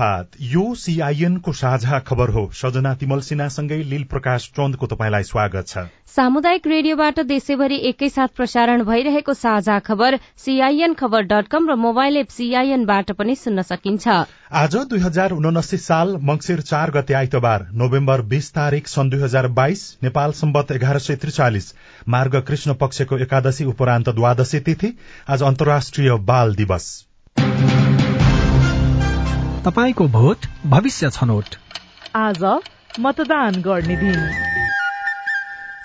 प्रभात यो सीआईएन को साझा खबर हो। सजना तिमल सिन्हासँगै लील प्रकाश चन्दको तपाईँलाई स्वागत छ। सामुदायिक रेडियोबाट देशैभरि एकैसाथ प्रसारण भइरहेको साझा खबर सीआईएन खबर डट कम र मोबाइल एप सीआईएनबाट पनि सुन्न सकिन्छ। आज दुई हजार उनसी साल मंगिर चार गते आइतबार नोभेम्बर बीस तारीक सन् दुई हजार बाइस नेपाल सम्बत एघार सय त्रिचालिस मार्ग कृष्ण पक्षको एकादशी उपरान्त द्वादशी तिथि आज अन्तर्राष्ट्रिय बाल दिवस। तपाईँको भोट भविष्य छनौट। आज मतदान गर्ने दिन।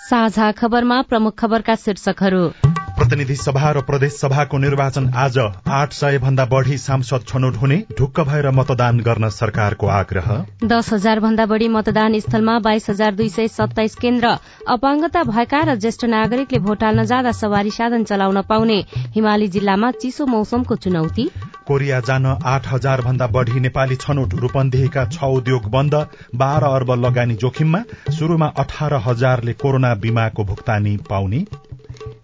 साझा खबरमा प्रमुख खबरका शीर्षकहरू। प्रतिनिधि सभा र प्रदेश सभाको निर्वाचन आज आठ सय भन्दा बढ़ी सांसद छनौट हुने ढुक्क भएर मतदान गर्न सरकारको आग्रह। दस हजार भन्दा बढ़ी मतदान स्थलमा बाइस हजार दुई सय सत्ताइस केन्द्र अपाङ्गता भएका र ज्येष्ठ नागरिकले भोट हाल्न जाँदा सवारी साधन चलाउन पाउने हिमाली जिल्लामा चिसो मौसमको चुनौती। कोरिया जान आठ हजार भन्दा बढ़ी नेपाली छनौट रूपन्देहीका छ उद्योग बन्द बाह्र अर्ब लगानी जोखिममा शुरूमा अठार हजारले कोरोना बीमाको भुक्तानी पाउने।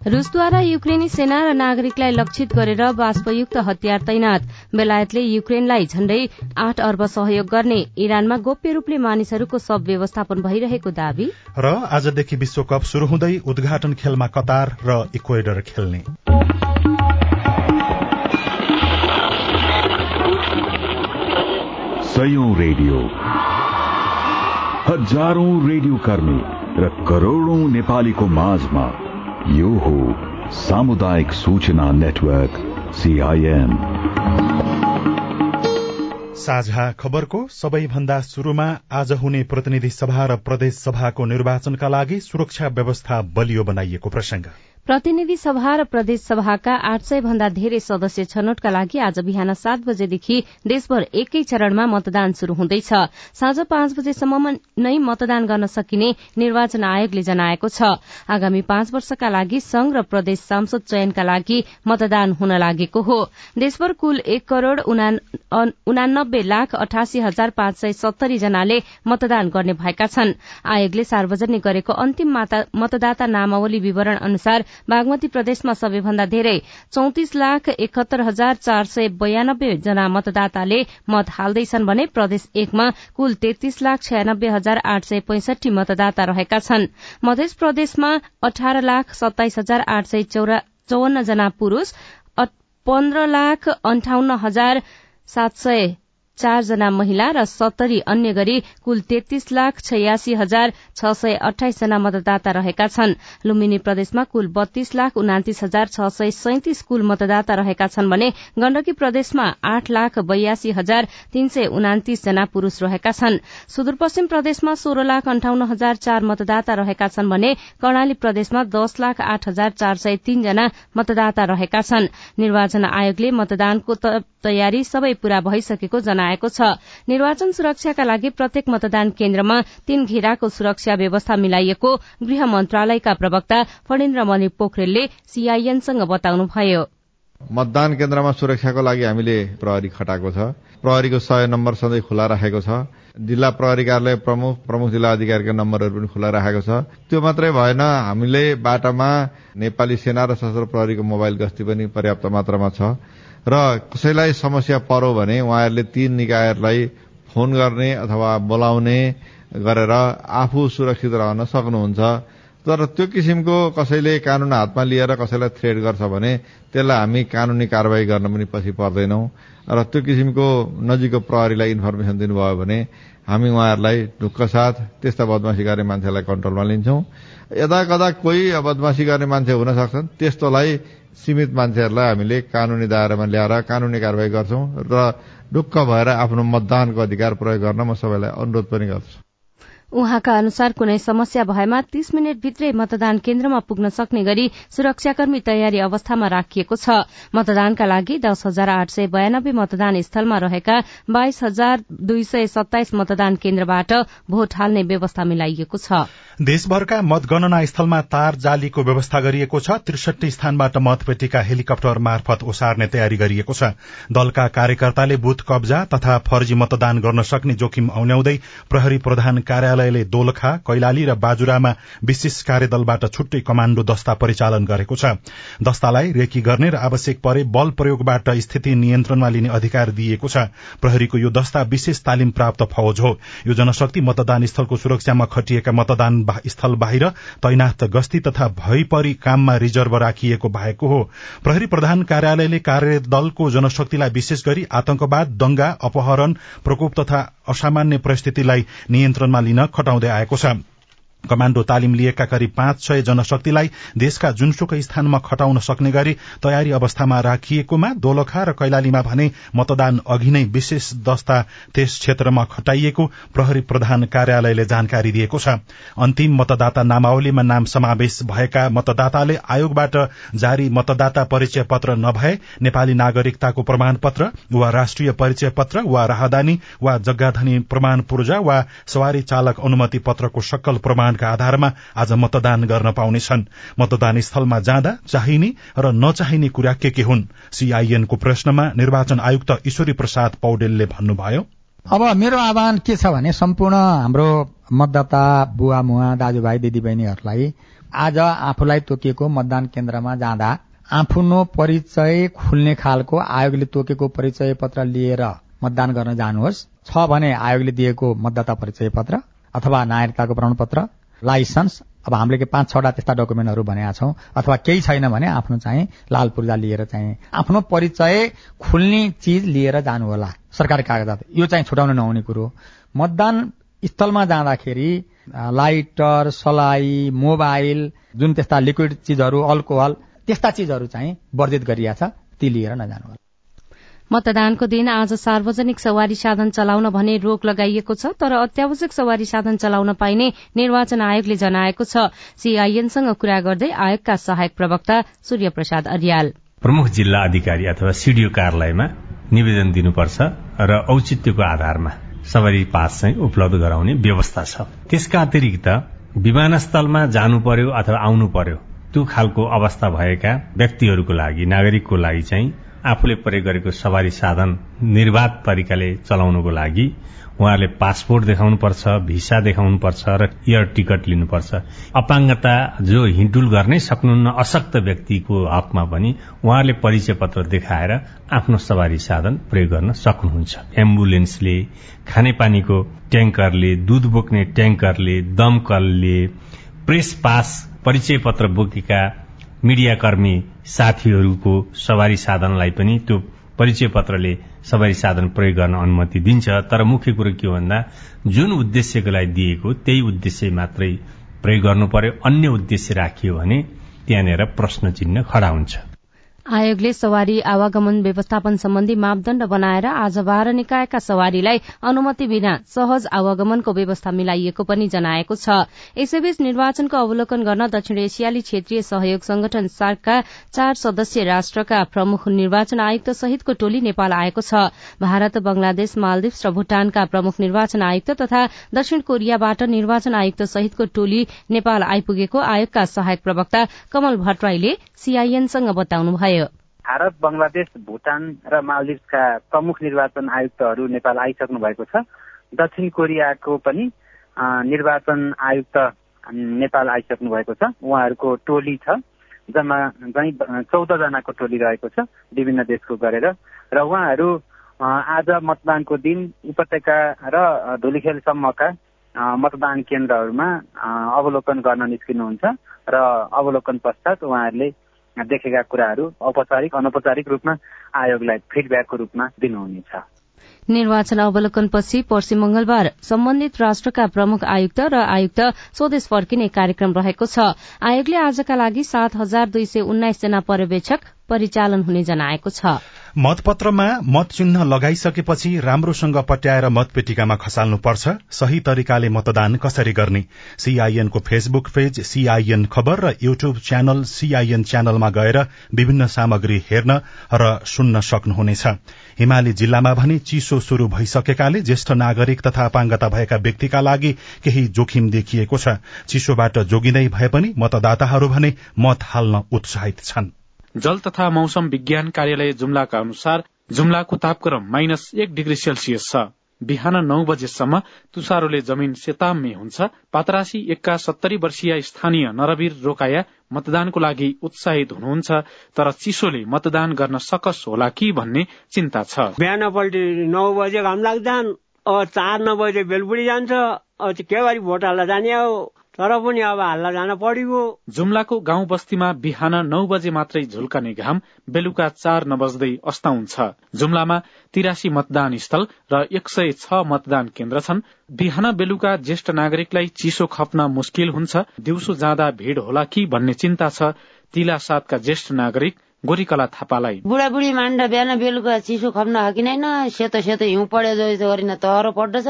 रूसद्वारा युक्रेनी सेना र नागरिकलाई लक्षित गरेर बाष्पयुक्त हतियार तैनात। बेलायतले युक्रेनलाई झण्डै आठ अर्ब सहयोग गर्ने इरानमा गोप्य रूपले मानिसहरूको सब व्यवस्थापन भइरहेको दावी। र आजदेखि विश्वकप शुरू हुँदै उद्घाटन खेलमा कतार र इक्वेडर खेल्ने। रेडियो। हजारौं रेडियो कर्मी र करोड़ौं नेपालीको माझमा यो हो सामुदायिक सूचना नेटवर्क सीआईएन साझा खबरको सबैभन्दा शुरूमा आज हुने प्रतिनिधि सभा र प्रदेश सभाको निर्वाचनका लागि सुरक्षा व्यवस्था बलियो बनाइएको प्रसंग प्रतिनिधि सभा र प्रदेश सभाका आठ सय भन्दा धेरै सदस्य छनौटका लागि आज बिहान सात बजेदेखि देशभर एकै चरणमा मतदान शुरू हुँदैछ। साँझ पाँच बजेसम्म नै मतदान गर्न सकिने निर्वाचन आयोगले जनाएको छ। आगामी पाँच वर्षका लागि संघ र प्रदेश सांसद चयनका लागि मतदान हुन लागेको हो। देशभर कुल एक करोड़ उनानब्बे लाख अठासी हजार पाँच सय सत्तरी जनाले मतदान गर्ने भएका छन्। आयोगले सार्वजनिक गरेको अन्तिम मतदाता नामावली विवरण अनुसार बागमती प्रदेशमा सबैभन्दा धेरै चौतिस लाख एकहत्तर हजार चार सय बयानब्बे जना मतदाताले मत हाल्दैछन् भने प्रदेश एकमा कुल तेत्तीस लाख छयानब्बे हजार आठ सय पैंसठी मतदाता रहेका छन्। मध्य प्रदेशमा अठार लाख सत्ताइस हजार आठ सय चौवन्न जना पुरूष पन्ध्र लाख अन्ठाउन्न हजार सात सय चारजना महिला र सत्तरी अन्य गरी कुल तेत्तीस लाख छयासी हजार छ सय अठाइस जना मतदाता रहेका छन्। लुम्बिनी प्रदेशमा कुल बत्तीस लाख उनातिस हजार छ सय सैतिस कुल मतदाता रहेका छन् भने गण्डकी प्रदेशमा आठ लाख बयासी हजार तीन सय उनातिस जना पुरूष रहेका छन्। सुदूरपश्चिम प्रदेशमा सोह्र लाख अन्ठाउन्न हजार चार मतदाता रहेका छन् भने कर्णाली प्रदेशमा दस लाख आठ हजार चार सय तीनजना मतदाता रहेका छन्। निर्वाचन आयोगले मतदानको तयारी सबै पूरा भइसकेको जना जनाएको छ। निर्वाचन सुरक्षाका लागि प्रत्येक मतदान केन्द्रमा तीन घेराको सुरक्षा व्यवस्था मिलाइएको गृह मन्त्रालयका प्रवक्ता फणेन्द्र मणि पोखरेलले सीआईएनसँग बताउनुभयो। मतदान केन्द्रमा सुरक्षाको लागि हामीले प्रहरी खटाएको छ। प्रहरीको सय नम्बर सधैँ खुला राखेको छ। जिल्ला प्रहरी कार्यालय प्रमुख प्रमुख जिल्ला अधिकारीका नम्बरहरू पनि खुला राखेको छ। त्यो मात्रै भएन हामीले बाटामा नेपाली सेना र सशस्त्र प्रहरीको मोबाइल गस्ती पनि पर्याप्त मात्रामा छ। र कसैलाई समस्या पर्यो भने उहाँहरूले तीन निकायहरूलाई फोन गर्ने अथवा बोलाउने गरेर आफू सुरक्षित रहन सक्नुहुन्छ। तर त्यो किसिमको कसैले कानून हातमा लिएर कसैलाई थ्रेड गर्छ भने त्यसलाई हामी कानूनी कारवाही गर्न पनि पछि पर्दैनौं। र त्यो किसिमको नजिकको प्रहरीलाई इन्फर्मेसन दिनुभयो भने हामी उहाँहरूलाई ढुक्क साथ त्यस्ता बदमासी गर्ने मान्छेलाई कन्ट्रोलमा लिन्छौं। यदा कदा कोही बदमासी गर्ने मान्छे हुन सक्छन् त्यस्तोलाई सीमित मान्छेहरूलाई हामीले कानूनी दायरामा ल्याएर कानूनी कारवाही गर्छौं र ढुक्क भएर आफ्नो मतदानको अधिकार प्रयोग गर्न म सबैलाई अनुरोध पनि गर्छु उहाँका अनुसार कुनै समस्या भएमा तीस मिनट भित्रै मतदान केन्द्रमा पुग्न सक्ने गरी सुरक्षाकर्मी तयारी अवस्थामा राखिएको छ। मतदानका लागि दस हजार आठ सय बयानब्बे मतदान स्थलमा रहेका बाइस हजार दुई सय सत्ताइस मतदान केन्द्रबाट भोट हाल्ने व्यवस्था मिलाइएको छ। देशभरका मतगणना स्थलमा तार जालीको व्यवस्था गरिएको छ। त्रिसठी स्थानबाट मतपेटिका हेलिकप्टर मार्फत ओसार्ने तयारी गरिएको छ। दलका कार्यकर्ताले बुथ कब्जा तथा फर्जी मतदान गर्न सक्ने जोखिम औन्याउँदै प्रहरी प्रधान कार्यालय कार्यालयले दोलखा कैलाली र बाजुरामा विशेष कार्यदलबाट छुट्टै कमाण्डो दस्ता परिचालन गरेको छ। दस्तालाई रेकी गर्ने र आवश्यक परे बल प्रयोगबाट स्थिति नियन्त्रणमा लिने अधिकार दिइएको छ। प्रहरीको यो दस्ता विशेष तालिम प्राप्त फौज हो। यो जनशक्ति मतदान स्थलको सुरक्षामा खटिएका मतदान स्थल बाहिर तैनाथ गस्ती तथा भइपरि काममा रिजर्भ राखिएको भएको हो। प्रहरी प्रधान कार्यालयले कार्यदलको जनशक्तिलाई विशेष गरी आतंकवाद दंगा अपहरण प्रकोप तथा असामान्य परिस्थितिलाई नियन्त्रणमा लिन खटाउँदै आएको छ। कमाण्डो तालिम लिएका करिब पाँच सय जनशक्तिलाई देशका जुनसुकै स्थानमा खटाउन सक्ने गरी तयारी अवस्थामा राखिएकोमा दोलखा र कैलालीमा भने मतदान अघि नै विशेष दस्ता त्यस क्षेत्रमा खटाइएको प्रहरी प्रधान कार्यालयले जानकारी दिएको छ। अन्तिम मतदाता नामावलीमा नाम समावेश भएका मतदाताले आयोगबाट जारी मतदाता परिचय पत्र नभए नेपाली नागरिकताको प्रमाण पत्र वा राष्ट्रिय परिचय पत्र वा राहदानी वा जग्गाधनी प्रमाण पूर्जा वा सवारी चालक अनुमति पत्रको सक्कल प्रमाण प्रमाणका आधारमा आज मतदान गर्न पाउनेछन् मतदान स्थलमा जाँदा चाहिने र नचाहिने कुरा के के हुन्? सीआईएनको प्रश्नमा निर्वाचन आयुक्त ईश्वरी प्रसाद पौडेलले भन्नुभयो। अब मेरो आह्वान के छ भने सम्पूर्ण हाम्रो मतदाता बुवा मुवा दाजुभाइ दिदीबहिनीहरूलाई आज आफूलाई तोकिएको मतदान केन्द्रमा जाँदा आफ्नो परिचय खुल्ने खालको आयोगले तोकेको परिचय पत्र लिएर मतदान गर्न जानुहोस्। छ भने आयोगले दिएको मतदाता परिचय पत्र अथवा नागरिकताको प्रमाणपत्र लाइसेन्स। अब हामीले के पाँच छवटा त्यस्ता डकुमेन्टहरू भनेका छौँ अथवा केही छैन भने आफ्नो चाहिँ लाल पूर्जा लिएर चाहिँ आफ्नो परिचय खुल्ने चिज लिएर जानु होला सरकारी कागजात। यो चाहिँ छुटाउन नहुने कुरो मतदान स्थलमा जाँदाखेरि लाइटर सलाई मोबाइल जुन त्यस्ता लिक्विड चिजहरू अल्कोहल त्यस्ता चिजहरू चाहिँ वर्जित गरिएको छ ती लिएर नजानु होला मतदानको दिन आज सार्वजनिक सवारी साधन चलाउन भने रोक लगाइएको छ तर अत्यावश्यक सवारी साधन चलाउन पाइने निर्वाचन आयोगले जनाएको छ। सीआईएनसँग कुरा गर्दै आयोगका सहायक प्रवक्ता सूर्य प्रसाद अरियाल। प्रमुख जिल्ला अधिकारी अथवा सीडीओ कार्यालयमा निवेदन दिनुपर्छ र औचित्यको आधारमा सवारी पास चाहिँ उपलब्ध गराउने व्यवस्था छ। त्यसका अतिरिक्त विमानस्थलमा जानु पर्यो अथवा आउनु पर्यो त्यो खालको अवस्था भएका व्यक्तिहरूको लागि नागरिकको लागि चाहिँ आफूले प्रयोग गरेको सवारी साधन निर्वाध तरिकाले चलाउनको लागि उहाँहरूले पासपोर्ट देखाउनुपर्छ भिसा देखाउनुपर्छ र एयर टिकट लिनुपर्छ। अपाङ्गता जो हिँडुल गर्नै सक्नुहुन्न अशक्त व्यक्तिको हकमा पनि उहाँहरूले परिचय पत्र देखाएर आफ्नो सवारी साधन प्रयोग गर्न सक्नुहुन्छ। एम्बुलेन्सले खानेपानीको ट्याङ्करले दूध बोक्ने ट्याङ्करले दमकलले प्रेस पास परिचय पत्र बोकेका मीडियाकर्मी साथीहरूको सवारी साधनलाई पनि त्यो परिचय पत्रले सवारी साधन प्रयोग गर्न अनुमति दिन्छ। तर मुख्य कुरो के भन्दा जुन उद्देश्यको लागि दिएको त्यही उद्देश्य मात्रै प्रयोग गर्नु पर्यो अन्य उद्देश्य राखियो भने त्यहाँनिर प्रश्न चिन्ह खड़ा हुन्छ। आयोगले सवारी आवागमन व्यवस्थापन सम्बन्धी मापदण्ड बनाएर आज बाह्र निकायका सवारीलाई अनुमति बिना सहज आवागमनको व्यवस्था मिलाइएको पनि जनाएको छ। यसैबीच निर्वाचनको अवलोकन गर्न दक्षिण एसियाली क्षेत्रीय सहयोग संगठन सार्कका चार सदस्यीय राष्ट्रका प्रमुख निर्वाचन आयुक्त सहितको टोली नेपाल आएको छ। भारत बंगलादेश मालदिप्स र भूटानका प्रमुख निर्वाचन आयुक्त तथा दक्षिण कोरियाबाट निर्वाचन आयुक्त सहितको टोली नेपाल आइपुगेको आयोगका सहायक प्रवक्ता कमल भट्टराईले सीआईएनसँग बताउनुभयो। भारत बंगलादेश भूटान र मालदिप्सका प्रमुख निर्वाचन आयुक्तहरू नेपाल आइसक्नु भएको छ। दक्षिण कोरियाको पनि निर्वाचन आयुक्त नेपाल आइसक्नु भएको छ। उहाँहरूको टोली छ जम्मा चाहिँ चौध जनाको टोली रहेको छ विभिन्न देशको गरेर। र उहाँहरू आज मतदानको दिन उपत्यका र धुलीखेलसम्मका मतदान केन्द्रहरूमा अवलोकन गर्न निस्किनुहुन्छ। र अवलोकन पश्चात उहाँहरूले देखेका कुराहरू औपचारिक अनौपचारिक रूपमा आयोगलाई फिडब्याकको रूपमा दिनुहुनेछ। निर्वाचन अवलोकनपछि पर्सि मंगलबार सम्बन्धित राष्ट्रका प्रमुख आयुक्त र आयुक्त स्वदेश फर्किने कार्यक्रम रहेको छ। आयोगले आजका लागि सात हजार दुई सय उन्नाइस जना पर्यवेक्षक परिचालन हुने जनाएको छ। मतपत्रमा मत चिन्ह लगाइसकेपछि राम्रोसँग पट्याएर मतपेटिकामा खसाल्नुपर्छ। सही तरिकाले मतदान कसरी गर्ने? सीआईएनको फेसबुक पेज सीआईएन खबर र युट्युब च्यानल सीआईएन च्यानलमा गएर विभिन्न सामग्री हेर्न र सुन्न सक्नुहुनेछ। हिमाली जिल्लामा भने चिसो शुरू भइसकेकाले ज्येष्ठ नागरिक तथा अपाङ्गता भएका व्यक्तिका लागि केही जोखिम देखिएको छ। चिसोबाट जोगिँदै भए पनि मतदाताहरू भने मत हाल्न उत्साहित छन्। जल तथा मौसम विज्ञान कार्यालय जुम्लाका अनुसार जुम्लाको तापक्रम माइनस एक डिग्री सेल्सियस छ। बिहान नौ बजेसम्म तुसारोले जमिन सेताम्मे हुन्छ। पातरासी एकका सत्तरी वर्षीय स्थानीय नरवीर रोकाया मतदानको लागि उत्साहित हुनुहुन्छ तर चिसोले मतदान गर्न सकस होला कि भन्ने चिन्ता छ। बिहानपल्टि नौ बजे घाम अब चार नौ बजे बेलबुडी जान्छ के गरी भोट हाल्न जाने तर पनि अब हाल्न जान पऱ्यो। जुम्लाको गाउँ बस्तीमा बिहान नौ बजे मात्रै झुल्कने घाम बेलुका चार नबज्दै अस्ताउँछ। जुम्लामा तिरासी मतदान स्थल र एक सय छ मतदान केन्द्र छन्। बिहान बेलुका ज्येष्ठ नागरिकलाई चिसो खप्न मुस्किल हुन्छ। दिउँसो जाँदा भीड़ होला कि भन्ने चिन्ता छ। तिला सातका ज्येष्ठ नागरिक गोरीकला थापालाई। बुढाबुढी मान्ड बिहान बेलुका चिसो खप्न हकिँदैन सेतो सेतो हिउँ पढे जस्तो गरिन तहरो पड्दछ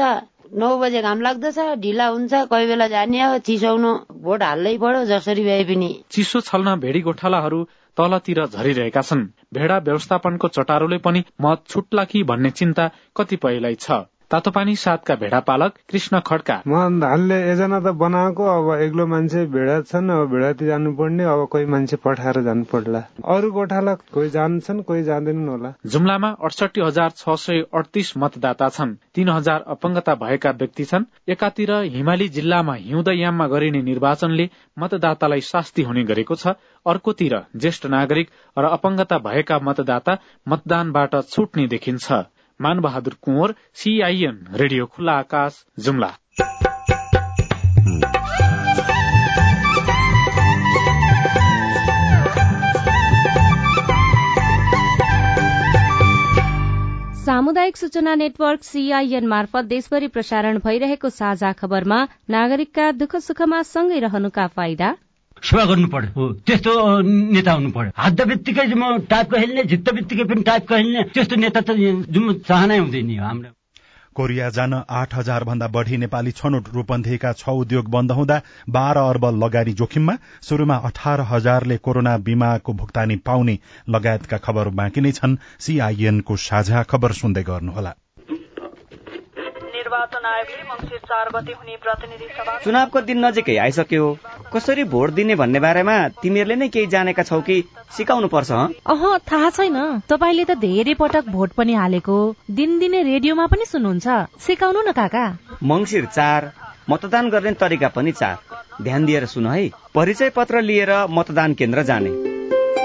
नौ बजे घाम लाग्दछ ढिला हुन्छ कोही बेला जाने हो चिसोउनु भोट हाल्दै पढो जसरी भए पनि। चिसो छल्न भेडी गोठालाहरू तलतिर झरिरहेका छन्। भेडा व्यवस्थापनको चटारोले पनि मत छुट्ला कि भन्ने चिन्ता कतिपयलाई छ। तातोपानी सातका भेडा पालक कृष्ण खड्का। हालले एजना त बनाएको अब एक्लो मान्छे भेडा छन् अब भेडातिर जानुपर्ने अब कोही मान्छे पठाएर जानु पर्ला अरू गोठाला कोही जान्छन् कोही जाँदैनन् होला। जुम्लामा अडसठी हजार छ सय अडतिस मतदाता छन्। तीन हजार अपंगता भएका व्यक्ति छन्। एकातिर हिमाली जिल्लामा हिउँदयाममा गरिने निर्वाचनले मतदातालाई शास्ति हुने गरेको छ। अर्कोतिर ज्येष्ठ नागरिक र अपंगता भएका मतदाता मतदानबाट छुट्ने देखिन्छ। मानबहादुर कुँवर सीआईएन रेडियो खुल्ला आकाश जुम्ला। सामुदायिक सूचना नेटवर्क सीआईएन मार्फत देशभरि प्रसारण भइरहेको साझा खबरमा नागरिकका दुःख सुखमा सँगै रहनुका फाइदा सेवा गर्नु पर्यो त्यस्तो नेता हुनु पर्यो हात बित्तिकै म टाइपको खेल्ने झित्त बित्तिकै पनि टाइपको खेल्ने त्यस्तो नेता त जुन चाहनै हुँदैन हाम्रो। कोरिया जान आठ हजार भन्दा बढ़ी नेपाली छनौट रूपन्देहीका छ उद्योग बन्द हुँदा बाह्र अर्ब लगानी जोखिममा शुरूमा अठार हजारले कोरोना बीमाको भुक्तानी पाउने लगायतका खबर बाँकी नै छन्। सीआईएनको साझा खबर सुन्दै गर्नुहोला। निर्वाचन आयोगले मंगिर चार गते हुने प्रतिनिधि सभा चुनावको दिन नजिकै आइसक्यो। कसरी भोट दिने भन्ने बारेमा तिमीहरूले नै केही जानेका छौ कि सिकाउनु पर्छ अह थाहा छैन। तपाईँले त धेरै पटक भोट पनि हालेको। दिनदिनै रेडियोमा पनि सुन्नुहुन्छ। सिकाउनु न काका। मंगिर चार मतदान गर्ने तरिका पनि चार। ध्यान दिएर सुन है। परिचय पत्र लिएर मतदान केन्द्र जाने।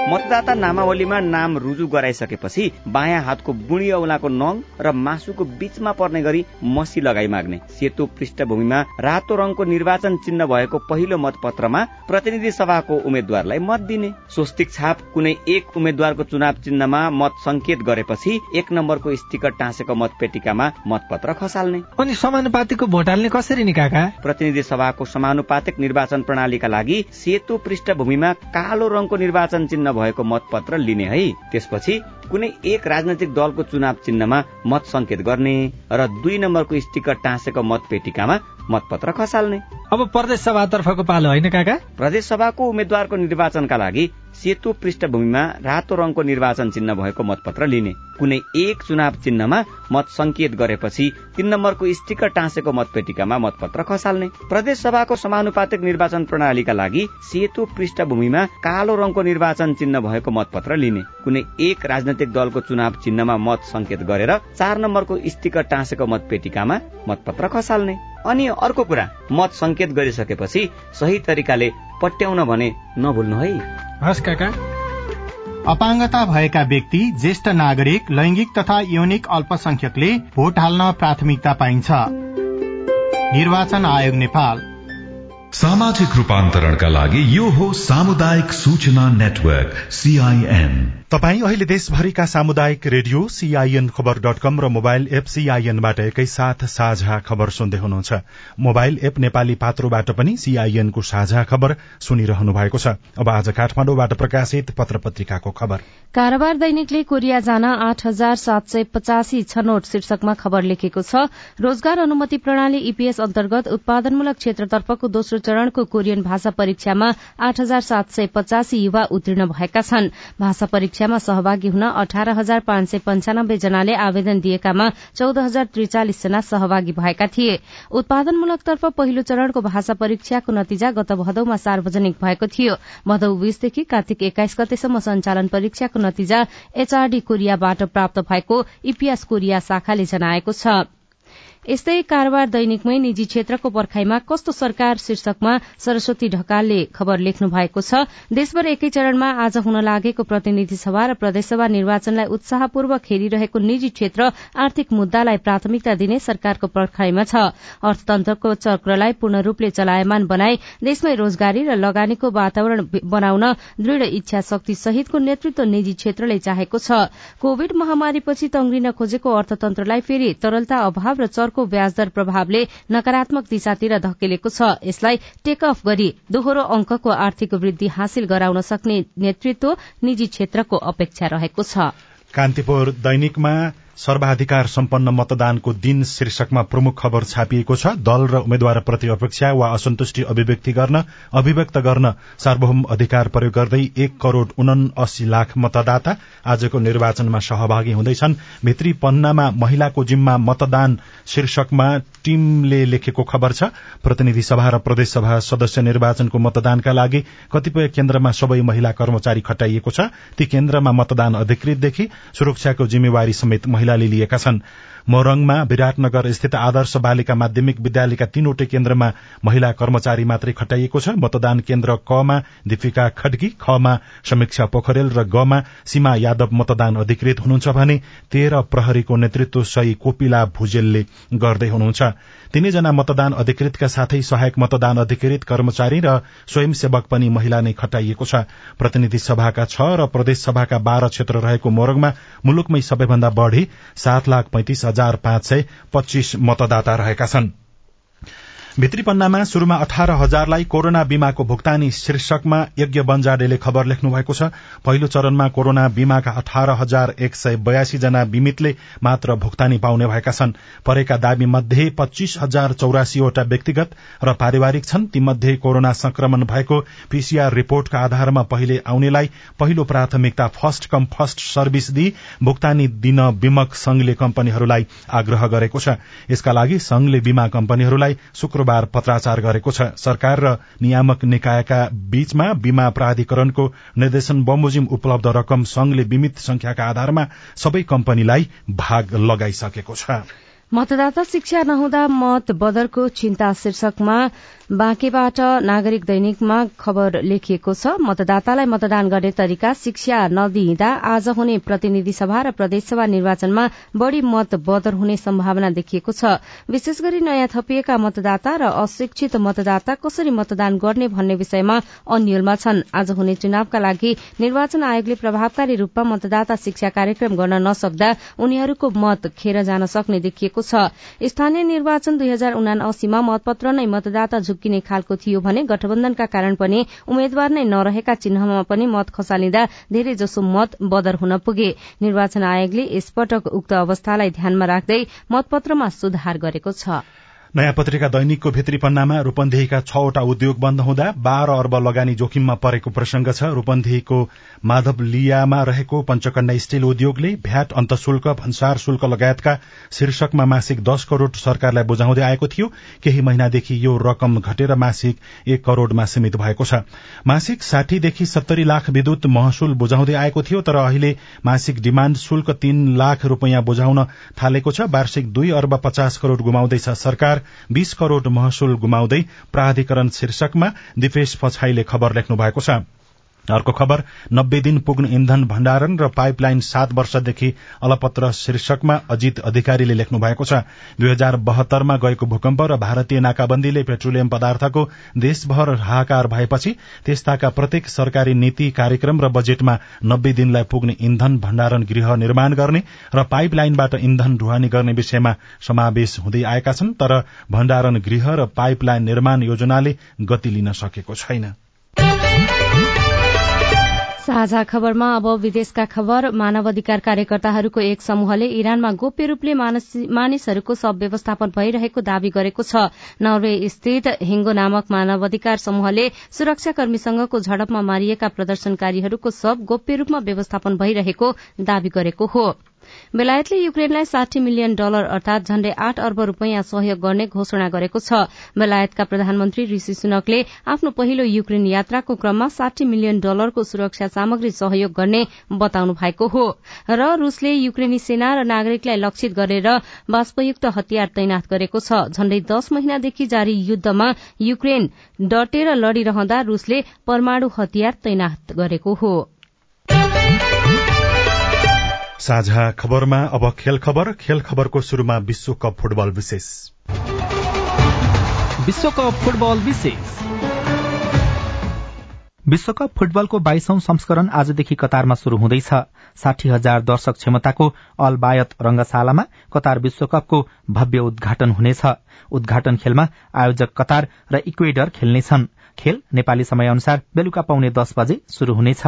मतदाता नामावलीमा नाम रुजु गराइसकेपछि बायाँ हातको बुढी औलाको नङ र मासुको बीचमा पर्ने गरी मसी लगाई माग्ने। सेतो पृष्ठभूमिमा रातो रङको निर्वाचन चिन्ह भएको पहिलो मतपत्रमा प्रतिनिधि सभाको उम्मेद्वारलाई मत दिने। स्वस्तिक छाप कुनै एक उम्मेद्वारको चुनाव चिन्हमा मत संकेत गरेपछि एक नम्बरको स्टिकर टाँसेको मतपेटिकामा मतपत्र खसाल्ने। अनि समानुपातिको भोट हाल्ने कसरी नि काका? प्रतिनिधि सभाको समानुपातिक निर्वाचन प्रणालीका लागि सेतो पृष्ठभूमिमा कालो रङको निर्वाचन चिन्ह भएको मतपत्र लिने है। त्यसपछि कुनै एक राजनैतिक दलको चुनाव चिन्हमा मत संकेत गर्ने र दुई नम्बरको स्टिकर टाँसेको मतपेटिकामा मतपत्र खसाल्ने। अब प्रदेश सभातर्फको पालो होइन काका? प्रदेश सभाको उम्मेद्वारको निर्वाचनका लागि सेतो पृष्ठभूमिमा रातो रङको निर्वाचन चिन्ह भएको मतपत्र लिने। कुनै एक चुनाव चिन्हमा मत संकेत गरेपछि तीन नम्बरको स्टिकर टाँसेको मतपेटिकामा मतपत्र खसाल्ने। प्रदेश सभाको समानुपातिक निर्वाचन प्रणालीका लागि सेतो पृष्ठभूमिमा कालो रङको निर्वाचन चिन्ह भएको मतपत्र लिने। कुनै एक राजनैतिक दलको चुनाव चिन्हमा मत संकेत गरेर चार नम्बरको स्टिकर टाँसेको मतपेटिकामा मतपत्र खसाल्ने। अनि अर्को कुरा मत संकेत गरिसकेपछि सही तरिकाले पट्याउन भने नभुल्नु है। हस् काका। अपाङ्गता भएका व्यक्ति ज्येष्ठ नागरिक लैंगिक तथा यौनिक अल्पसंख्यकले भोट हाल्न प्राथमिकता पाइन्छ। निर्वाचन आयोग नेपाल। सामाजिक रूपान्तरणका लागि यो हो सामुदायिक सूचना नेटवर्क सीआईएन तपाई अहिले देशभरिका सामुदायिक रेडियो सीआईएन खबर डट कम र मोबाइल एप सीआईएनबाट एकैसाथ साझा खबर सुन्दै हुनुहुन्छ। मोबाइल एप नेपाली पात्रोबाट पनि सीआईएनको साझा खबर सुनिरहनु भएको छ। अब आज काठमाडौँबाट प्रकाशित पत्र पत्रिकाको खबर। कारोबार दैनिकले कोरिया जान आठ हजार सात सय पचासी छनौट शीर्षकमा खबर लेखेको छ। रोजगार अनुमति प्रणाली ईपीएस अन्तर्गत उत्पादनमूलक क्षेत्रतर्फको दोस्रो चरणको कोरियन भाषा परीक्षामा आठ हजार सात सय पचासी युवा उत्तीर्ण भएका छन्। भाषा परीक्षामा सहभागी हुन अठार हजार पाँच सय पञ्चानब्बे जनाले आवेदन दिएकामा चौध हजार त्रिचालिस जना सहभागी भएका थिए। उत्पादनमूलकतर्फ पहिलो चरणको भाषा परीक्षाको नतिजा गत भदौमा सार्वजनिक भएको थियो। भदौ बीसदेखि कार्तिक एक्काइस गतेसम्म सञ्चालन परीक्षाको नतिजा एचआरडी कोरियाबाट प्राप्त भएको इपिएस कोरिया शाखाले जनाएको छ। यस्तै कारोबार दैनिकमै निजी क्षेत्रको पर्खाइमा कस्तो सरकार शीर्षकमा सरस्वती ढकालले खबर लेख्नु भएको छ। देशभर एकै चरणमा आज हुन लागेको प्रतिनिधि सभा र प्रदेशसभा निर्वाचनलाई उत्साहपूर्वक हेरिरहेको निजी क्षेत्र आर्थिक मुद्दालाई प्राथमिकता दिने सरकारको पर्खाइमा छ। अर्थतन्त्रको चक्रलाई पूर्ण रूपले चलायमान बनाई देशमै रोजगारी र लगानीको वातावरण बनाउन दृढ़ इच्छा शक्ति सहितको नेतृत्व निजी क्षेत्रले चाहेको छ। कोविड महामारीपछि तंग्रिन खोजेको अर्थतन्त्रलाई फेरि तरलता अभाव र चर्को ब्याजदर प्रभावले नकारात्मक दिशातिर धकेलेको छ। यसलाई टेक अफ गरी दोहोरो अंकको आर्थिक वृद्धि हासिल गराउन सक्ने नेतृत्व निजी क्षेत्रको अपेक्षा रहेको छ। कान्तिपुर दैनिकमा सर्वाधिकार सम्पन्न मतदानको दिन शीर्षकमा प्रमुख खबर छापिएको छ। दल र उम्मेद्वारप्रति अपेक्षा वा असन्तुष्टि अभिव्यक्ति गर्न अभिव्यक्त गर्न सार्वभौम अधिकार प्रयोग गर्दै एक करोड़ उनासी लाख मतदाता आजको निर्वाचनमा सहभागी हुँदैछन्। भित्री पन्नामा महिलाको जिम्मा मतदान शीर्षकमा टीमले लेखेको खबर छ। प्रतिनिधि सभा र प्रदेशसभा सदस्य निर्वाचनको मतदानका लागि कतिपय केन्द्रमा सबै महिला कर्मचारी खटाइएको छ। ती केन्द्रमा मतदान अधिकृतदेखि सुरक्षाको जिम्मेवारी समेत महिलाले लिएका छन्। मोरङमा विराटनगर स्थित आदर्श बालिका माध्यमिक विद्यालयका तीनवटै केन्द्रमा महिला कर्मचारी मात्रै खटाइएको छ। मतदान केन्द्र कमा दीपिका खड्गी खमा समीक्षा पोखरेल र गमा सीमा यादव मतदान अधिकृत हुनुहुन्छ भने तेह्र प्रहरीको नेतृत्व सही कोपिला भुजेलले गर्दै हुनुहुन्छ। तीनैजना मतदान अधिकृतका साथै सहायक मतदान अधिकृत कर्मचारी र स्वयंसेवक पनि महिला नै खटाइएको छ। प्रतिनिधि सभाका छ र प्रदेश सभाका बाह्र क्षेत्र रहेको मोरङमा मुलुकमै सबैभन्दा बढ़ी सात लाख पैंतिस हजार पाँच सय पच्चीस मतदाता रहेका छन्। भित्री पन्नामा शुरूमा अठार हजारलाई कोरोना बीमाको भुक्तानी शीर्षकमा यज्ञ बन्जाडेले खबर लेख्नु भएको छ। पहिलो चरणमा कोरोना बीमाका अठार हजार एक सय बयासी जना बीमितले मात्र भुक्तानी पाउने भएका छन्। परेका दावी मध्ये पच्चीस हजार चौरासीवटा व्यक्तिगत र पारिवारिक छन्। तीमध्ये कोरोना संक्रमण भएको पीसीआर रिपोर्टका आधारमा पहिले आउनेलाई पहिलो प्राथमिकता फर्स्ट कम फर्स्ट सर्भिस दिई भुक्तानी दिन बीमक संघले कम्पनीहरूलाई आग्रह गरेको छ। यसका लागि संघले बीमा कम्पनीहरूलाई शुक्रबार पत्राचार गरेको छ। सरकार र नियामक निकायका बीचमा बीमा प्राधिकरणको निर्देशन बमोजिम उपलब्ध रकम संघले बीमित संख्याका आधारमा सबै कम्पनीलाई भाग लगाइसकेको छ। मतदाता शिक्षा नहुँदा मत बदरको चिन्ता शीर्षकमा बाँकेबाट नागरिक दैनिकमा खबर लेखिएको छ। मतदातालाई मतदान गर्ने तरिका शिक्षा नदिइँदा आज हुने प्रतिनिधि सभा र प्रदेशसभा निर्वाचनमा बढ़ी मत बदर हुने सम्भावना देखिएको छ। विशेष गरी नयाँ थपिएका मतदाता र अशिक्षित मतदाता कसरी मतदान गर्ने भन्ने विषयमा अन्यलमा छन्। आज हुने चुनावका लागि निर्वाचन आयोगले प्रभावकारी रूपमा मतदाता शिक्षा कार्यक्रम गर्न नसक्दा उनीहरूको मत खेर जान सक्ने देखिएको छ। स्थानीय निर्वाचन दुई हजार उनासीमा मतपत्र नै मतदाता झुक्किने खालको थियो भने गठबन्धनका कारण पनि उम्मेद्वार नै नरहेका चिन्हमा पनि मत खसालिँदा धेरै जसो मत बदर हुन पुगे। निर्वाचन आयोगले यसपटक उक्त अवस्थालाई ध्यानमा राख्दै मतपत्रमा सुधार गरेको छ। नयाँ पत्रिका दैनिकको भित्री पन्नामा रूपन्देहीका छवटा उद्योग बन्द हुँदा बाह्र अर्ब लगानी जोखिममा परेको प्रसंग छ। रूपन्देहीको माधवलियामा रहेको पञ्चकन्या स्टील उद्योगले भ्याट अन्तशुल्क भन्सार शुल्क लगायतका शीर्षकमा मासिक दश करोड़ सरकारलाई बुझाउँदै आएको थियो। केही महिनादेखि यो रकम घटेर मासिक एक करोड़मा सीमित भएको छ। मासिक साठीदेखि सत्तरी लाख विद्युत महसुल बुझाउँदै आएको थियो तर अहिले मासिक डिमाण्ड शुल्क तीन लाख रूपियाँ बुझाउन थालेको छ। वार्षिक दुई अर्ब पचास करोड़ गुमाउँदैछ सरकार। बीस करोड़ महसुल गुमाउँदै प्राधिकरण शीर्षकमा दिपेश पछाईले खबर लेख्नु भएको छ। अर्को खबर नब्बे दिन पुग्ने इन्धन भण्डारण र पाइपलाइन सात वर्षदेखि अलपत्र शीर्षकमा अजित अधिकारीले लेख्नु भएको छ। दुई हजार बहत्तरमा गएको भूकम्प र भारतीय नाकाबन्दीले पेट्रोलियम पदार्थको देशभर हाहाकार भएपछि त्यस्ताका प्रत्येक सरकारी नीति कार्यक्रम र बजेटमा नब्बे दिनलाई पुग्ने इन्धन भण्डारण गृह निर्माण गर्ने र पाइपलाइनबाट इन्धन ढुवानी गर्ने विषयमा समावेश हुँदै आएका छन् तर भण्डारण गृह र पाइपलाइन निर्माण योजनाले गति लिन सकेको छैन। साझा खबरमा अब विदेशका खबर। मानव अधिकार कार्यकर्ताहरूको एक समूहले इरानमा गोप्य रूपले मानिसहरूको सब व्यवस्थापन भइरहेको दावी गरेको छ। नर्वे स्थित हिङ्गो नामक मानवाधिकार समूहले सुरक्षाकर्मीसँगको झडपमा मारिएका प्रदर्शनकारीहरूको सब गोप्य रूपमा व्यवस्थापन भइरहेको दावी गरेको हो। बेलायतले युक्रेनलाई साठी मिलियन डलर अर्थात झण्डै आठ अर्ब रूपियाँ सहयोग गर्ने घोषणा गरेको छ। बेलायतका प्रधानमन्त्री ऋषि सुनकले आफ्नो पहिलो युक्रेन यात्राको क्रममा साठी मिलियन डलरको सुरक्षा सामग्री सहयोग गर्ने बताउनु भएको हो। र रूसले युक्रेनी सेना र नागरिकलाई लक्षित गरेर बाष्पयुक्त हतियार तैनाथ गरेको छ। झण्डै दश महिनादेखि जारी युद्धमा युक्रेन डटेर लड़िरहँदा रूसले परमाणु हतियार तैनाथ गरेको हो। साझा खबरमा अब खेल खबर। खेल खबरको शुरूमा विश्वकप फुटबल विशेष। विश्वकप फुटबल विशेष। विश्वकप फुटबलको बाइसौं संस्करण आजदेखि कतारमा शुरू हुँदैछ। साठी हजार दर्शक क्षमताको अल बायत रंगशालामा कतार विश्वकपको भव्य उद्घाटन हुनेछ। उद्घाटन खेलमा आयोजक कतार र इक्वेडर खेल्नेछन्। खेल नेपाली समय अनुसार बेलुका पाउने दस बजे शुरू हुनेछ।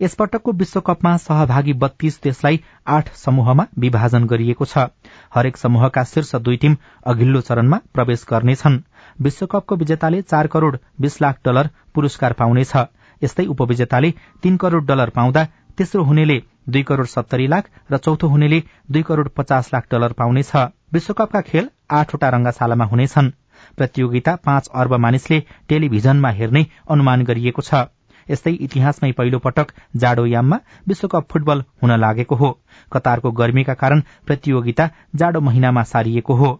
यसपटकको विश्वकपमा सहभागी बत्तीस देशलाई आठ समूहमा विभाजन गरिएको छ। हरेक समूहका शीर्ष दुई टीम अघिल्लो चरणमा प्रवेश गर्नेछन्। विश्वकपको विजेताले चार करोड़ बीस लाख डलर पुरस्कार पाउनेछ। यस्तै उपविजेताले तीन करोड़ डलर पाउँदा तेस्रो हुनेले दुई करोड़ सत्तरी लाख र चौथो हुनेले दुई करोड़ पचास लाख डलर पाउनेछ। विश्वकपका खेल आठवटा रंगशालामा हुनेछन्। प्रतियोगिता पाँच अर्ब मानिसले टेलिभिजनमा हेर्ने अनुमान गरिएको छ। यस्तै इतिहासमै पहिलो पटक जाडोयाममा विश्वकप फुटबल हुन लागेको हो। कतारको गर्मीका कारण प्रतियोगिता जाडो महिनामा सारिएको हो।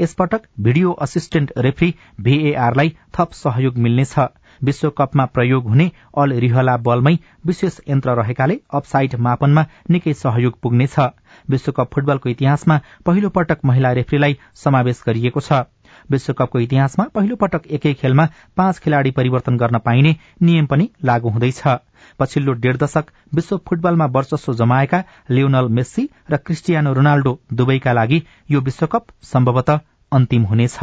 यसपटक भिडियो असिस्टेन्ट रेफ्री भीएआरलाई थप सहयोग मिल्नेछ। विश्वकपमा प्रयोग हुने अल रिहला बलमै विशेष यन्त्र रहेकाले अफसाइड मापनमा निकै सहयोग पुग्नेछ। विश्वकप फुटबलको इतिहासमा पहिलो पटक महिला रेफ्रीलाई समावेश गरिएको छ। विश्वकपको इतिहासमा पहिलो पटक एकै खेलमा पाँच खेलाड़ी परिवर्तन गर्न पाइने नियम पनि लागू हुँदैछ। पछिल्लो डेढ़ दशक विश्व फुटबलमा वर्चस्व जमाएका लियोनल मेस्सी र क्रिस्टियानो रोनाल्डो दुवैका लागि यो विश्वकप सम्भवतः अन्तिम हुनेछ।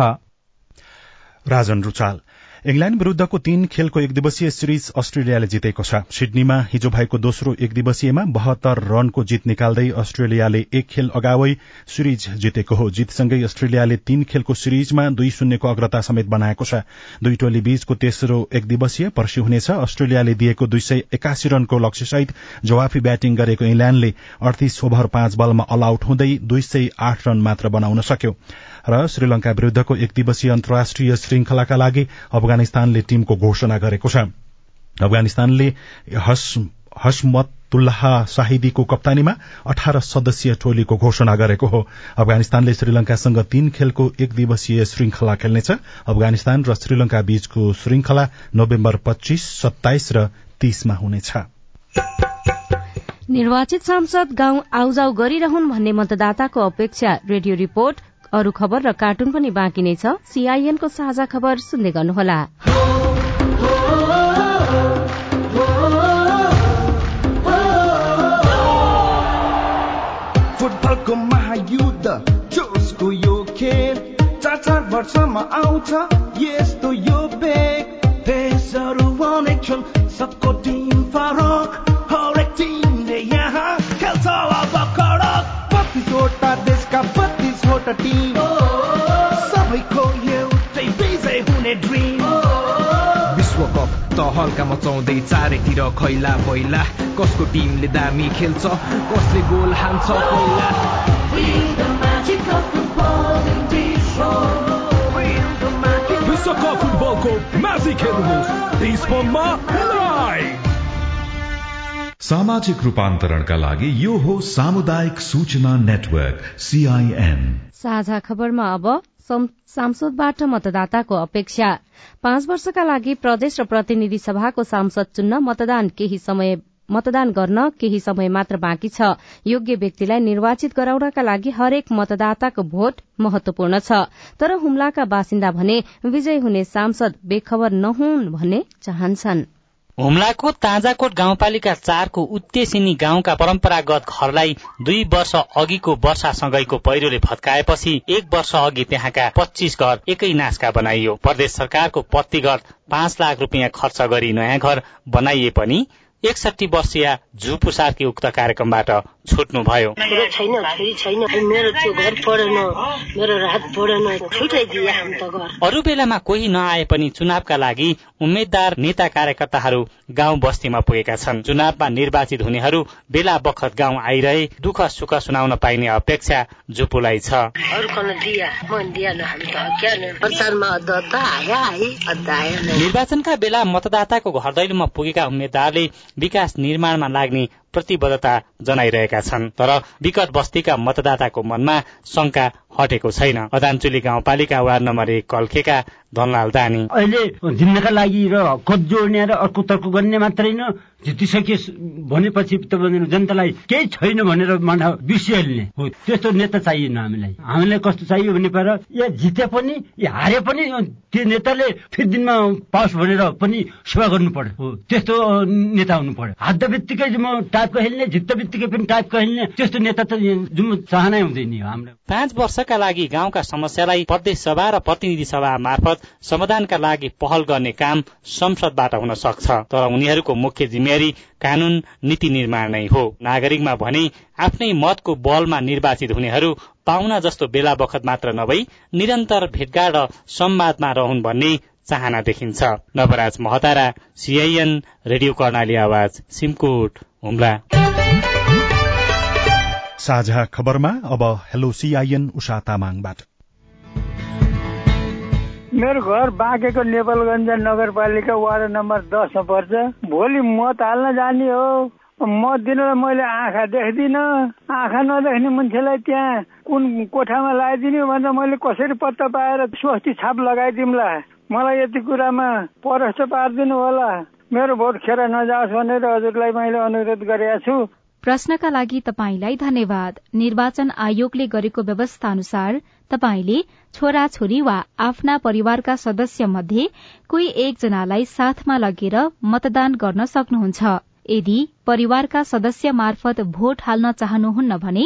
इंग्ल्याण्ड विरूद्धको तीन खेलको एक दिवसीय सिरिज अस्ट्रेलियाले जितेको छ। सिडनीमा हिजो भएको दोस्रो एक दिवसीयमा बहत्तर रनको जित निकाल्दै अस्ट्रेलियाले एक खेल अगावै सिरिज जितेको हो। जितसँगै अस्ट्रेलियाले तीन खेलको सिरिजमा दुई शून्यको अग्रता समेत बनाएको छ। दुई टोली बीचको तेस्रो एक दिवसीय पर्सि हुनेछ। अस्ट्रेलियाले दिएको दुई सय एकासी रनको लक्ष्यसहित जवाफी ब्याटिङ गरेको इंग्ल्याण्डले अडतिस ओभर पाँच बलमा अल आउट हुँदै दुई सय आठ रन मात्र बनाउन सक्यो। र श्रीलंका विरूद्धको एक दिवसीय अन्तर्राष्ट्रिय श्रृंखलाका लागि अफगानिस्तानले टीमको घोषणा गरेको छ। अफगानिस्तानले हसमतुल्लाह शाहिदीको कप्तानीमा अठार सदस्यीय टोलीको घोषणा गरेको हो। अफगानिस्तानले श्रीलंकासँग तीन खेलको एक दिवसीय श्रृंखला खेल्नेछ। अफगानिस्तान र श्रीलंका बीचको श्रृंखला नोभेम्बर पच्चीस सत्ताइस र तीसमा हुनेछ। निर्वाचित सांसद गाउँ आउजाउ गरिरहन् भन्ने मतदाताको अपेक्षा रेडियो रिपोर्ट अरू खबर र कार्टुन पनि बाँकी नै छ। सीआईएनको साझा खबर सुन्दै गर्नुहोला। फुटबलको महायुद्ध जोसको यो खेल चार चार वर्षमा आउँछ यस्तो यो बेग। देशहरू सबको टिम फरक। बत्तिसवटा टिम सबैको एउटै विजय हुने ड्रिम विश्वकप त हल्का मचाउँदै चारैतिर खैला पहिला कसको टिमले दामी खेल्छ कसले गोल हान्छ पहिला विश्वकप फुटबलको म्याजिक हेर्नुहोस् लाइभ सामाजिक रूपान्तरणका लागि यो हो सामुदायिक सूचना नेटवर्क सीआईएन साझा खबरमा अब सांसदबाट मतदाताको अपेक्षा। पाँच वर्षका लागि प्रदेश र प्रतिनिधि सभाको सांसद चुन्न मतदान केही समय मतदान गर्न केही समय मात्र बाँकी छ। योग्य व्यक्तिलाई निर्वाचित गराउनका लागि हरेक मतदाताको भोट महत्वपूर्ण छ। तर हुम्लाका बासिन्दा भने विजय हुने सांसद बेखबर नहुन् भन्ने चाहन्छन्। हुम्लाको ताजाकोट गाउँपालिका चारको उत्तेसिनी गाउँका परम्परागत घरलाई दुई वर्ष अघिको वर्षासँगैको पहिरोले भत्काएपछि एक वर्ष अघि त्यहाँका पच्चीस घर एकै नासका बनाइयो। प्रदेश सरकारको प्रतिगत पाँच लाख रुपियाँ खर्च गरी नयाँ घर बनाइए पनि एकसठी वर्षीय झुपु सार्की उक्त कार्यक्रमबाट छुट्नुभयो। छैन छोरी छैन। मेरो त्यो घर पढेन मेरो रात पढेन छुटाइदिए त घर। अरू बेलामा कोही नआए पनि चुनावका लागि उम्मेद्वार नेता कार्यकर्ताहरू गाउँ बस्तीमा पुगेका छन्। चुनावमा निर्वाचित हुनेहरू बेला बखत गाउँ आइरहे दुःख सुख सुनाउन पाइने अपेक्षा झुपुलाई छ। निर्वाचनका बेला मतदाताको घर दैलोमा पुगेका उम्मेद्वारले विकास निर्माणमा लाग्ने प्रतिबद्धता जनाइरहेका छन्। तर विकट बस्तीका मतदाताको मनमा शंका हटेको छैन। अदानचुली गाउँपालिका वार्ड नम्बर एक कल्खेका धनलाल दानी। अहिले जिम्नका लागि र कद जोड्ने र अर्को तर्क गर्ने मात्रै न जितिसके भनेपछि जनतालाई केही छैन भनेर बिर्सिहाल्ने। हो त्यस्तो नेता चाहिएन हामीलाई। हामीलाई कस्तो चाहियो भने पर या जिते पनि या हारे पनि त्यो नेताले फेरि दिनमा पाओस् भनेर पनि सेवा गर्नु पर्यो हो त्यस्तो नेता हुनु पर्यो हात बित्तिकै म टाइपको खेल्ने जित्त बित्तिकै पनि टाइपको खेल्ने त्यस्तो नेता त जुन चाहनै हुँदैन हाम्रो। पाँच वर्षका लागि गाउँका समस्यालाई प्रदेश सभा र प्रतिनिधि सभा मार्फत समाधानका लागि पहल गर्ने काम संसदबाट हुन सक्छ। तर उनीहरूको मुख्य जिम्मेवारी कानून नीति निर्माण नै हो। नागरिकमा भने आफ्नै मतको बलमा निर्वाचित हुनेहरू पाहुना जस्तो बेला बखत मात्र नभई निरन्तर भेटघाट र संवादमा रहन् भन्ने चाहना देखिन्छ। नवराज महतारा सीआईएन रेडियो कर्णाली आवाज सिमकोट। हुम्ला साझा खबरमा अब हेलो सीआईएन उषा तामाङबाट। मेरो घर बाँकेको नेपालगञ्ज नगरपालिका वार्ड नम्बर दसमा पर्छ। भोलि मत हाल्न जाने हो। मत दिनलाई मैले आँखा देख्दिनँ। आँखा नदेख्ने मान्छेलाई त्यहाँ कुन कोठामा लगाइदिने भनेर मैले कसरी पत्ता पाएर स्वस्ति छाप लगाइदिउँला मलाई यति कुरामा परस्त पारिदिनु होला। मेरो भोट खेर नजाओस् भनेर हजुरलाई मैले अनुरोध गरेका छु। प्रश्नका लागि तपाईँलाई धन्यवाद। निर्वाचन आयोगले गरेको व्यवस्था अनुसार तपाईँले छोरा छोरी वा आफ्ना परिवारका सदस्य मध्ये कोही एकजनालाई साथमा लगेर मतदान गर्न सक्नुहुन्छ। यदि परिवारका सदस्य मार्फत भोट हाल्न चाहनुहुन्न भने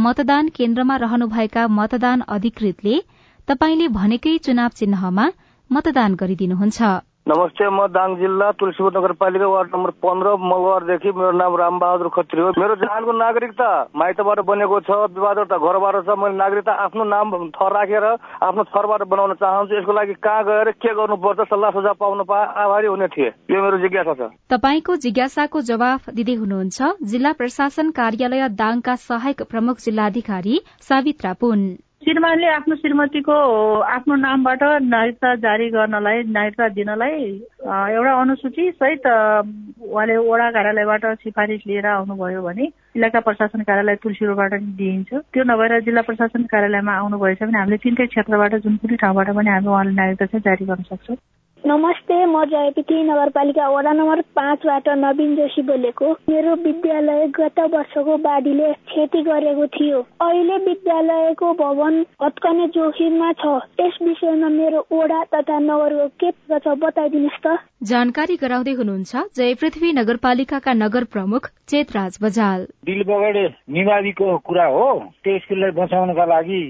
मतदान केन्द्रमा रहनुभएका मतदान अधिकृतले तपाईँले भनेकै चुनाव चिन्हमा मतदान गरिदिनुहुन्छ। नमस्ते म दाङ जिल्ला तुलसीपुर नगरपालिका वार्ड नम्बर पन्ध्र मलवारदेखि मेरो नाम रामबहादुर खत्री हो। मेरो जहानको नागरिकता माइतबाट बनेको छ विवादता घरबाट छ मैले नागरिकता आफ्नो नाम थर राखेर आफ्नो थरबाट बनाउन चाहन्छु। यसको लागि कहाँ गएर के गर्नुपर्छ सल्लाह सुझाव पाउन पाए आभारी हुने थिए। यो मेरो जिज्ञासा छ। तपाईँको जिज्ञासाको जवाफ दिँदै हुनुहुन्छ जिल्ला प्रशासन कार्यालय दाङका सहायक प्रमुख जिल्लाधिकारी सावित्रा पुन। श्रीमानले आफ्नो श्रीमतीको आफ्नो नामबाट नागरिकता जारी गर्नलाई नागरिकता दिनलाई एउटा अनुसूची सहित उहाँले वडा कार्यालयबाट सिफारिस लिएर आउनुभयो भने इलाका प्रशासन कार्यालय तुलसी रोडबाट दिइन्छ। त्यो नभएर जिल्ला प्रशासन कार्यालयमा आउनुभएछ भने हामीले तिनटै क्षेत्रबाट जुन कुनै ठाउँबाट पनि हामी उहाँले नागरिकता चाहिँ जारी गर्न सक्छौँ। नमस्ते म जयपति नगरपालिका वडा नम्बर पाँचबाट नवीन जोशी बोलेको। मेरो विद्यालय गत वर्षको बाढीले क्षति गरेको थियो। अहिले विद्यालयको भवन भत्कने जोखिममा छ। यस विषयमा मेरो वडा तथा नगरको के छ बताइदिनुहोस् त? जानकारी गराउँदै हुनुहुन्छ जय पृथ्वी नगरपालिकाका नगर प्रमुख चेतराज बजाल। दिल बगडे निवादीको कुरा हो। त्यो स्कुललाई बचाउनका लागि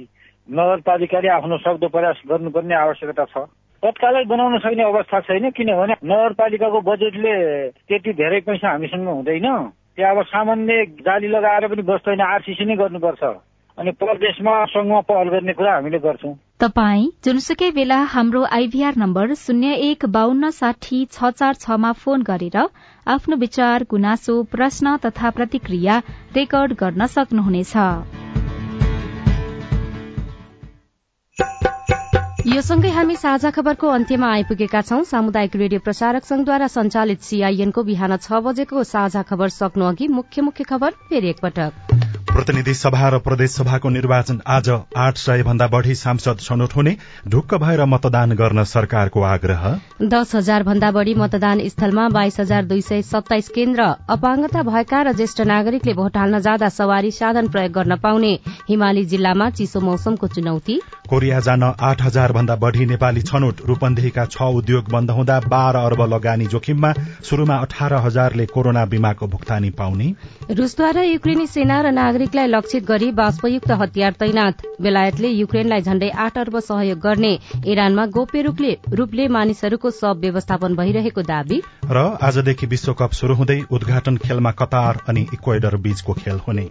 नगरपालिकाले आफ्नो सक्दो प्रयास गर्नुपर्ने आवश्यकता छ। तत्कालै बनाउन सक्ने अवस्था छैन किनभने नगरपालिकाको बजेटले त्यति धेरै पैसा हामीसँग हुँदैन। त्यहाँ अब सामान्य जाली लगाएर पनि बस्दैन आरसिसी नै गर्नुपर्छ। अनि प्रदेशमा पहल गर्ने कुरा हामीले गर्छौँ। तपाई जुनसुकै बेला हाम्रो आइभीआर नम्बर शून्य एक बान्न साठी छ चार छमा फोन गरेर आफ्नो विचार गुनासो प्रश्न तथा प्रतिक्रिया रेकर्ड गर्न सक्नुहुनेछ। यो सँगै हामी साझा खबरको अन्त्यमा आइपुगेका छौं। सामुदायिक रेडियो प्रसारक संघद्वारा संचालित सीआईएनको बिहान छ बजेको साझा खबर सक्नु अघि मुख्य मुख्य खबर फेरि एकपटक। प्रतिनिधि सभा र प्रदेश सभाको निर्वाचन आज आठ सय भन्दा बढ़ी सांसद छनौट हुने ढुक्क भएर मतदान गर्न सरकारको आग्रह। दस हजार भन्दा बढ़ी मतदान स्थलमा बाइस हजार दुई सय सत्ताइस केन्द्र अपाङ्गता भएका र ज्येष्ठ नागरिकले भोट हाल्न जाँदा सवारी साधन प्रयोग गर्न पाउने हिमाली जिल्लामा चिसो मौसमको चुनौती। कोरिया जान आठ हजार भन्दा बढ़ी नेपाली छनौट रूपन्देहीका छ उद्योग बन्द हुँदा बाह्र अर्ब लगानी जोखिममा शुरूमा अठार हजारले कोरोना बीमाको भुक्तानी पाउने। रूसद्वारा युक्रेनी सेना र नागरिक नागरिकलाई लक्षित गरी बाष्पयुक्त हतियार तैनात बेलायतले युक्रेनलाई झण्डै आठ अर्ब सहयोग गर्ने इरानमा गोप्य रूपले मानिसहरूको सब व्यवस्थापन भइरहेको दावी। र आजदेखि विश्वकप शुरू हुँदै उद्घाटन खेलमा कतार अनि इक्वेडर बीचको खेल हुने।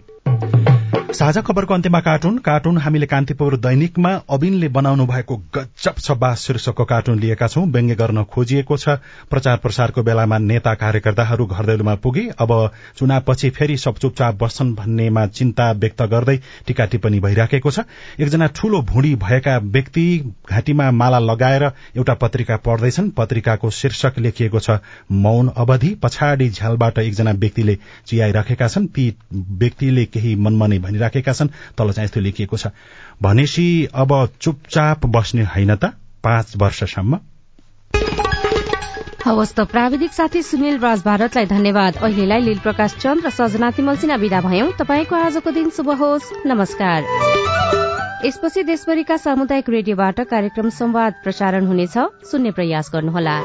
साझा खबरको अन्त्यमा कार्टुन। कार्टुन हामीले कान्तिपुर दैनिकमा अबिनले बनाउनु भएको गजब छब्बा शीर्षकको कार्टुन लिएका छौं। व्यङ्ग्य गर्न खोजिएको छ। प्रचार प्रसारको बेलामा नेता कार्यकर्ताहरू घरदैलोमा पुगे। अब चुनावपछि फेरि सब चुपचाप बस्छन् भन्नेमा चिन्ता व्यक्त गर्दै टीका टिप्पणी भइराखेको छ। एकजना ठूलो भुँडी भएका व्यक्ति घाँटीमा माला लगाएर एउटा पत्रिका पढ्दैछन्। पत्रिकाको शीर्षक लेखिएको छ मौन अवधि पछाडि झ्यालबाट एकजना व्यक्तिले चियाइराखेका छन्। ती व्यक्तिले केही मनमनै भनिरहेका छन् तल चाहिँ यस्तो लेखिएको छ भनेपछि अब चुपचाप बस्ने होइन त पाँच वर्षसम्म हवस् त प्राविधिक साथी सुनिल राज भारतलाई धन्यवाद। अहिलेलाई लील प्रकाश चन्द र सजना तिमलसिना विदा भयौं। तपाईँको आजको दिन शुभ होस्। नमस्कार। यसपछि देशभरिका सामुदायिक रेडियोबाट कार्यक्रम संवाद प्रसारण हुनेछ। सुन्ने प्रयास गर्नुहोला।